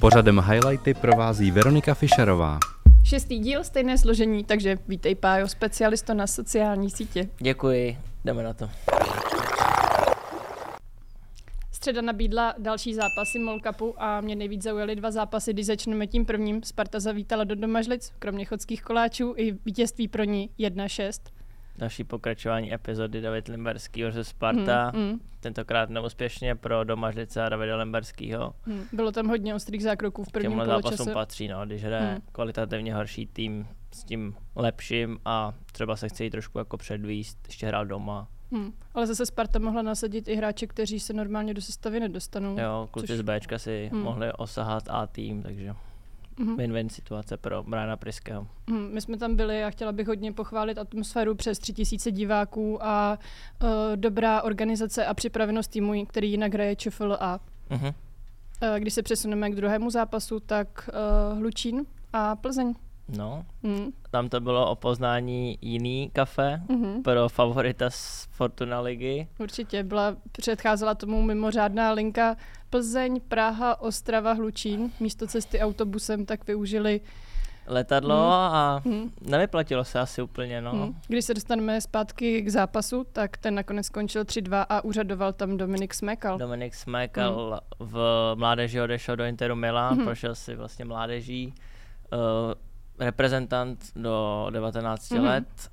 Pořadem highlighty provází Veronika Fischerová. Šestý díl, stejné složení, takže vítej Pájo, specialisto na sociální sítě. Děkuji, jdeme na to. Středa nabídla další zápasy MOL Cupu a mě nejvíc zaujaly dva zápasy, když začneme tím prvním. Sparta zavítala do Domažlic, kromě chodských koláčů i vítězství pro ní 1-6. Další pokračování epizody David Limberský ze Sparta, hmm, hmm. tentokrát neúspěšně pro Domažlice a Davida Limberskýho. Hmm. Bylo tam hodně ostrých zákroků v prvním Těmhle zápasům patří, no, když hraje hmm. kvalitativně horší tým s tím lepším a třeba se chce jít trošku jako předvíst, ještě hrál doma. Hmm. Ale zase Sparta mohla nasadit i hráče, kteří se normálně do sestavy nedostanou. Jo, kluci což... z Bčka si hmm. mohli osahat A tým, takže mm-hmm. win-win situace pro Briana Priského. Mm, my jsme tam byli a chtěla bych hodně pochválit atmosféru přes tři tisíce diváků a uh, dobrá organizace a připravenost týmu, který jinak hraje ČFL a mm-hmm. uh, když se přesuneme k druhému zápasu, tak uh, Hlučín a Plzeň. No, mm. tam to bylo o poznání jiný kafe mm-hmm. pro favorita z Fortuna ligy. Určitě, byla, předcházela tomu mimořádná linka Plzeň, Praha, Ostrava, Hlučín. Místo cesty autobusem tak využili letadlo mm. a mm. nevyplatilo se asi úplně. No. Mm. Když se dostaneme zpátky k zápasu, tak ten nakonec skončil 3-2 a úřadoval tam Dominik Smekal. Dominik Smekal mm. v mládeži odešel do Interu Milan, mm. prošel si vlastně mládeží. Uh, reprezentant do 19 mm-hmm. let.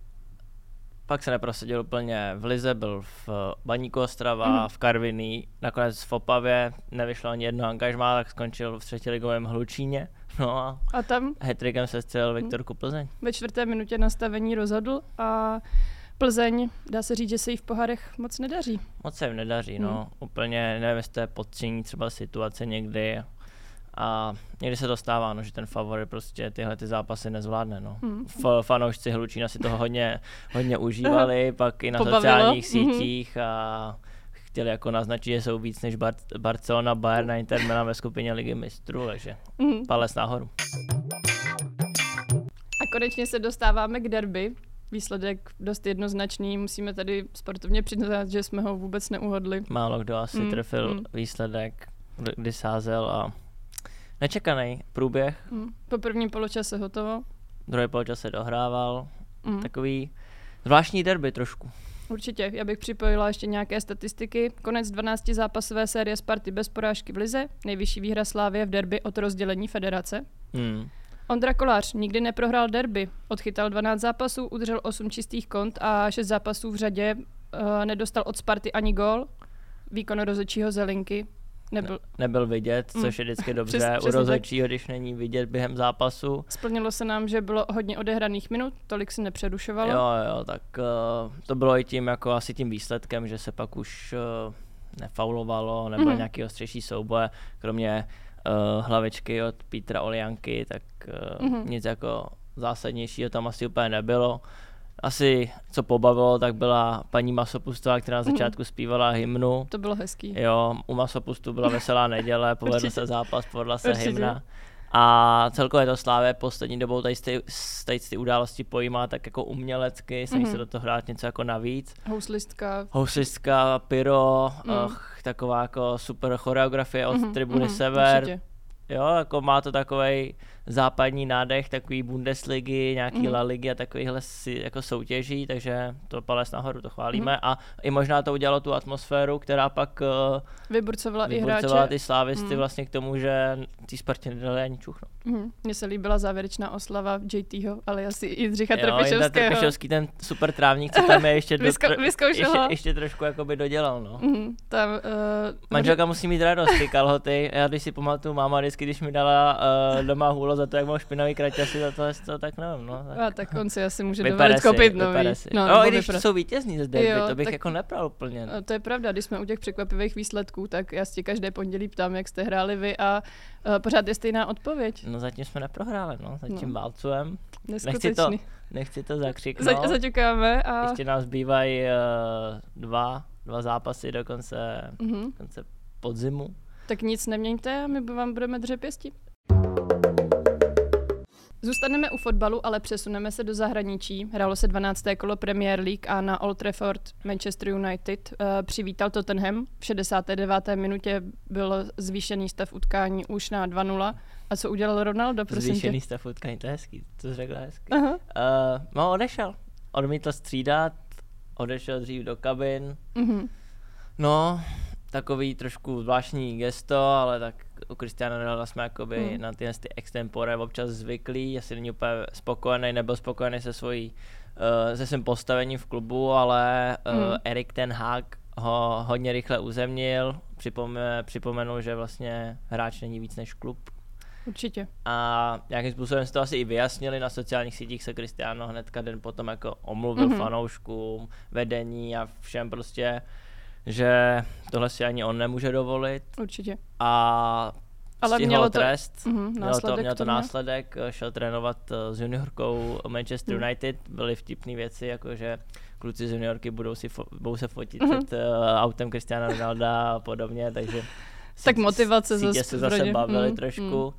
Pak se neprosadil úplně v Lize, byl v Baníku Ostrava, mm-hmm. v Karviní, nakonec v Opavě, nevyšlo ani jedno angažmá, tak skončil v třetí ligovém Hlučíně. No a, a tam? Hetrikem se střelil mhm. Viktor Plzeň. Ve čtvrté minutě nastavení rozhodl a Plzeň, dá se říct, že se jí v pohárech moc nedaří. Moc se jim nedaří, no. Hmm. Úplně nevím, jestli to je podcení třeba situace někdy, a někdy se to stává, no, že ten favorit prostě tyhle ty zápasy nezvládne. No. Hmm. F- fanoušci Hlučína si toho hodně, hodně užívali, pak i na Pobavilo. sociálních hmm. sítích a chtěli jako naznačit, že jsou víc než Bar- Barcelona, Bayern a Inter Milan ve skupině ligy mistrů, takže hmm. palec nahoru. A konečně se dostáváme k derby. Výsledek dost jednoznačný, musíme tady sportovně přiznat, že jsme ho vůbec neuhodli. Málo kdo asi hmm. trefil hmm. výsledek, kdy sázel a Nečekaný průběh. Mm. Po prvním poločase hotovo. Druhý poločas se dohrával. Mm. Takový zvláštní derby trošku. Určitě, já bych připojila ještě nějaké statistiky. Konec 12 zápasové série Sparty bez porážky v Lize, nejvyšší výhra Slávě v derby od rozdělení federace. Mm. Ondra Kolář nikdy neprohrál derby, odchytal 12 zápasů, udržel 8 čistých kont a 6 zápasů v řadě, uh, nedostal od Sparty ani gól. Výkon rozhodčího Zelinky Nebyl, nebyl vidět, což je vždycky dobře Přes, u rozhodčího, když není vidět během zápasu. Splnilo se nám, že bylo hodně odehraných minut, tolik si nepřerušovalo. Jo, jo, tak uh, to bylo i tím, jako asi tím výsledkem, že se pak už uh, nefaulovalo, nebo mm-hmm. nějaký ostřejší souboje, kromě uh, hlavičky od Petra Olianky, tak uh, mm-hmm. nic jako zásadnějšího tam asi úplně nebylo asi co pobavilo, tak byla paní Masopustová, která na mhm. začátku zpívala hymnu. To bylo hezký. Jo, u Masopustu byla veselá neděle, povedl se zápas, povedla se Určitě. hymna. A celkově to Slávě poslední dobou tady ty, tady ty události pojímá tak jako umělecky, snaží mm-hmm. se do toho hrát něco jako navíc. Houslistka. Houslistka, pyro, mm. och, taková jako super choreografie od mm-hmm, tribuny mm-hmm, Sever. Určitě. Jo, jako má to takový západní nádech, takový Bundesligy, nějaký mm. La Ligy a takovýhle si, jako soutěží, takže to palec nahoru, to chválíme. Mm. A i možná to udělalo tu atmosféru, která pak vyburcovala, vyburcovala i hráče. ty slávisty mm. vlastně k tomu, že ty Spartě nedali ani čuchnout. Mm. Mně se líbila závěrečná oslava JTho, ale asi Jindřicha jo, Trpišovského. Trpišovský, ten super trávník, co tam je, ještě, do, Vysko, ještě, ještě, trošku jakoby dodělal. No. Mm. Tam, uh, Manželka musí mít radost, ty kalhoty. Já když si pamatuju, máma vždycky, když mi dala uh, doma hůlo za to, jak mám špinavý kraťasy, za to, to tak nevím. No, tak. A tak on si asi může dovolit koupit nový. No, no i když vypra... jsou vítězní z derby, to bych tak, jako nepral úplně. No. To je pravda, když jsme u těch překvapivých výsledků, tak já si každé pondělí ptám, jak jste hráli vy a uh, pořád je stejná odpověď. No zatím jsme neprohráli, no, zatím no. válcujem. Nechci to, nechci to zakřiknout. Za, zaťukáme a... Ještě nás zbývají uh, dva, dva zápasy do konce, mm-hmm. konce podzimu. Tak nic neměňte a my vám budeme dřepěsti. Zůstaneme u fotbalu, ale přesuneme se do zahraničí. Hrálo se 12. kolo Premier League a na Old Trafford Manchester United uh, přivítal Tottenham. V 69. minutě byl zvýšený stav utkání už na 2-0. A co udělal Ronaldo, prosím Zvýšený tě? stav utkání, to je hezký, to řekla hezky. Aha. Uh, no, odešel. Odmítl střídat, odešel dřív do kabin. Mhm. No, takový trošku zvláštní gesto, ale tak u Cristiano Ronaldo jsme jakoby Hmm. na tyhle ty extempore občas zvyklí, asi není úplně spokojený, nebyl spokojený se svojí, uh, se svým postavením v klubu, ale uh, Hmm. Erik ten Hag ho hodně rychle uzemnil, Připome, připomenul, že vlastně hráč není víc než klub. Určitě. A nějakým způsobem si to asi i vyjasnili, na sociálních sítích se Cristiano hnedka den potom jako omluvil Mhm. mm-hmm. fanouškům, vedení a všem prostě, že tohle si ani on nemůže dovolit Určitě. a Ale mělo to- trest. Mhm, Mělo to, následek mělo to následek, šel trénovat eh, s juniorkou Manchester Mhm. United, byly vtipné věci, jako že kluci z juniorky budou, si fo- budou se fotit Mhm. před uh, autem Cristiano Ronalda a podobně, takže Tak sítě- motivace sítě zase se zase rodě. bavili Mm, trošku.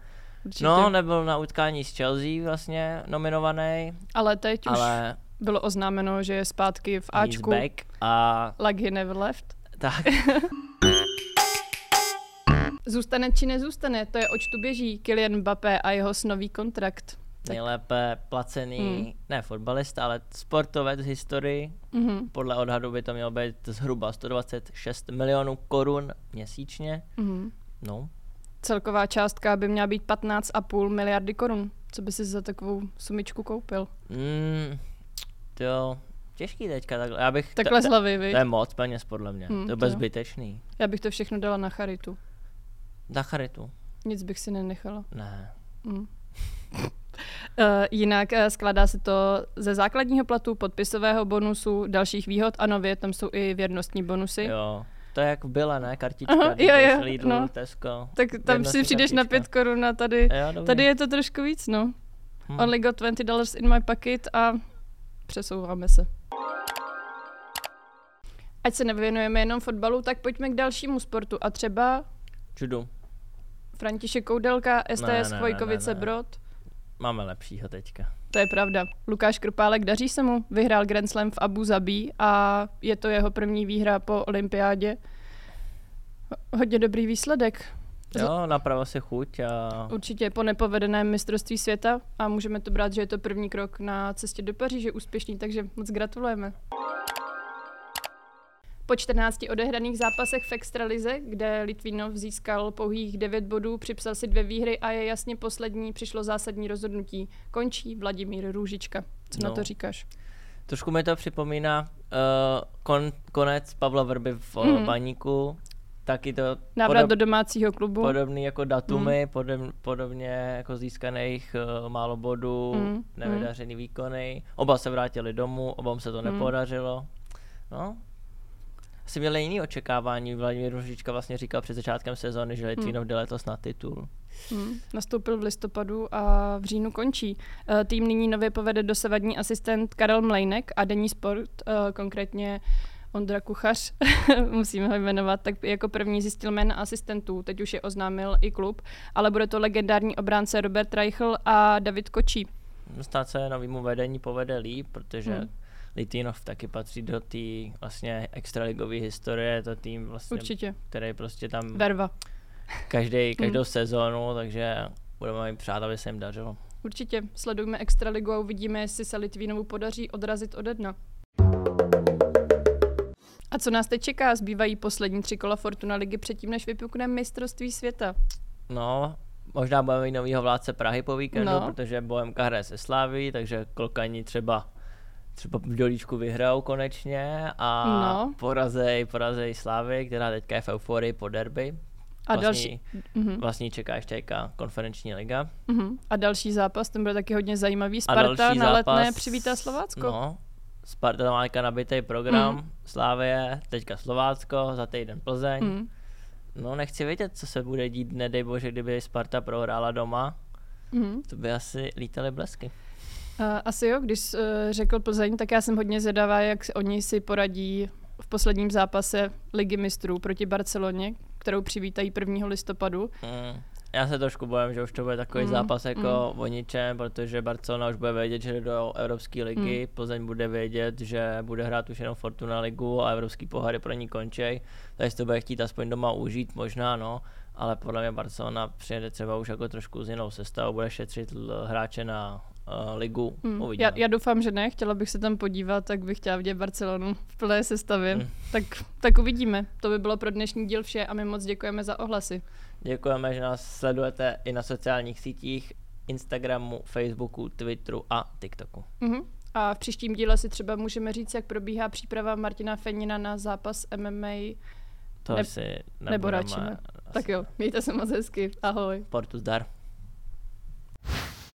Určitě. No, nebyl na utkání s Chelsea vlastně nominovaný, ale teď už ale bylo oznámeno, že je zpátky v Ačku. back a Like he never left. Tak, Zůstane či nezůstane, to je oč tu běží Kylian Mbappé a jeho snový kontrakt. Tak. nejlépe placený, Hmm. ne fotbalista, ale sportovec v historii. Mhm, Podle odhadu by to mělo být zhruba 126 milionů korun měsíčně. mhm. No, Celková částka by měla být 15,5 miliardy korun. Co by si za takovou sumičku koupil? mm, to jo, těžký teďka takhle. Já bych, Takhle z to, hlavy, je moc peněz podle mě, Hmm, to je to jo. bezbytečný. Já bych to všechno dala na charitu. Za charitu? Nic bych si nenechala. Ne. Mm. Uh, jinak uh, skládá se to ze základního platu, podpisového bonusu, dalších výhod a nově tam jsou i věrnostní bonusy. Jo, to je jak byla, ne? Kartička, Aha, jo, jo, Lidl, no. Tesco. Tak tam si přijdeš na kartička. 5 korun a tady, Jo, dobrý. tady je to trošku víc, no. Hm. Only got 20 dollars in my pocket a přesouváme se. Ať se nevěnujeme jenom fotbalu, tak pojďme k dalšímu sportu a třeba Judu. František Koudelka, STS Ne, Chvojkovice ne, ne. Brod. Máme lepšího teďka. To je pravda. Lukáš Krpálek daří se mu, vyhrál Grand Slam v Abu Zabi a je to jeho první výhra po olympiádě. Ho- Hodně dobrý výsledek. Jo, napravo si chuť a Určitě po nepovedeném mistrovství světa a můžeme to brát, že je to první krok na cestě do Paříže úspěšný, takže moc gratulujeme. Po 14 odehraných zápasech v Extralize, kde Litvínov získal pouhých 9 bodů, připsal si dvě výhry a je jasně poslední, přišlo zásadní rozhodnutí. Končí Vladimír Růžička. Co no. na to říkáš? trošku mi to připomíná uh, kon, konec Pavla Vrby v Mhm. mm. baníku. Taky to Návrat do domácího klubu. podobný jako datumy, mm. podob, podobně jako získaných uh, málo bodů, Mm, mm. nevydařený mm. výkony. Oba se vrátili domů, obom se to Mm. nepodařilo. No, asi měli jiný očekávání. Vladimír Ružička vlastně říkal před začátkem sezóny, že Litvínov jde letos na titul. Hmm, nastoupil v listopadu a v říjnu končí. Eh, Tým nyní nově povede dosavadní asistent Karel Mlejnek a denní sport, eh, konkrétně Ondra Kuchař, musíme ho jmenovat, tak jako první zjistil jména asistentů, teď už je oznámil i klub, ale bude to legendární obránce Robert Reichl a David Kočí. Stát se novýmu vedení povede líp, protože Hmm. Hmm. Litvinov taky patří do té vlastně extraligové historie, je to tým vlastně, Určitě. který prostě tam Verva. každý, každou sezónu, takže budeme jim přát, aby se jim dařilo. Určitě. Sledujme Extraligu a uvidíme, jestli se Litvínovu podaří odrazit ode dna. A co nás teď čeká? Zbývají poslední tři kola Fortuna ligy předtím, než vypukne mistrovství světa. No, možná budeme mít novýho vládce Prahy po víkendu, No. protože Bohemka hraje se Sláví, takže Kolkaní třeba třeba v dolíčku vyhrajou konečně a No. porazej, porazej Slávy, která teďka je v euforii po derby. A Vlastní- další, mhm, Vlastní čeká ještě teďka konferenční liga. mhm. a další zápas, ten bude taky hodně zajímavý. Sparta na letné zápas- přivítá Slovácko. No, Sparta má teďka nabitý program, Mm. mm. Slávie, teďka Slovácko, za týden Plzeň. Mm. No, nechci vědět, co se bude dít, nedej bože, kdyby Sparta prohrála doma, mhm. to by asi lítaly blesky. A Asi jo, když uh, řekl Plzeň, tak já jsem hodně zvědavá, jak oni si poradí v posledním zápase Ligy mistrů proti Barceloně, kterou přivítají 1. listopadu. Mm. Já se trošku bojím, že už to bude takový mm, zápas jako mm. o ničem, protože Barcelona už bude vědět, že jde do Evropské ligy, mm. Plzeň bude vědět, že bude hrát už jenom Fortuna ligu a Evropský poháry pro ní končí, takže to bude chtít aspoň doma užít, možná no, ale podle mě Barcelona přijede třeba už jako trošku z jinou sestavou, bude šetřit hráče na ligu. Hmm. Já, já doufám, že ne, chtěla bych se tam podívat, tak bych chtěla vidět Barcelonu v plné sestavě. Hmm. Tak, tak uvidíme. To by bylo pro dnešní díl vše a my moc děkujeme za ohlasy. Děkujeme, že nás sledujete i na sociálních sítích, Instagramu, Facebooku, Twitteru a TikToku. Mm-hmm. A v příštím díle si třeba můžeme říct, jak probíhá příprava Martina Fenina na zápas MMA. To ne- asi nebo radši ne. Tak jo, mějte se moc hezky. Ahoj. Portu zdar.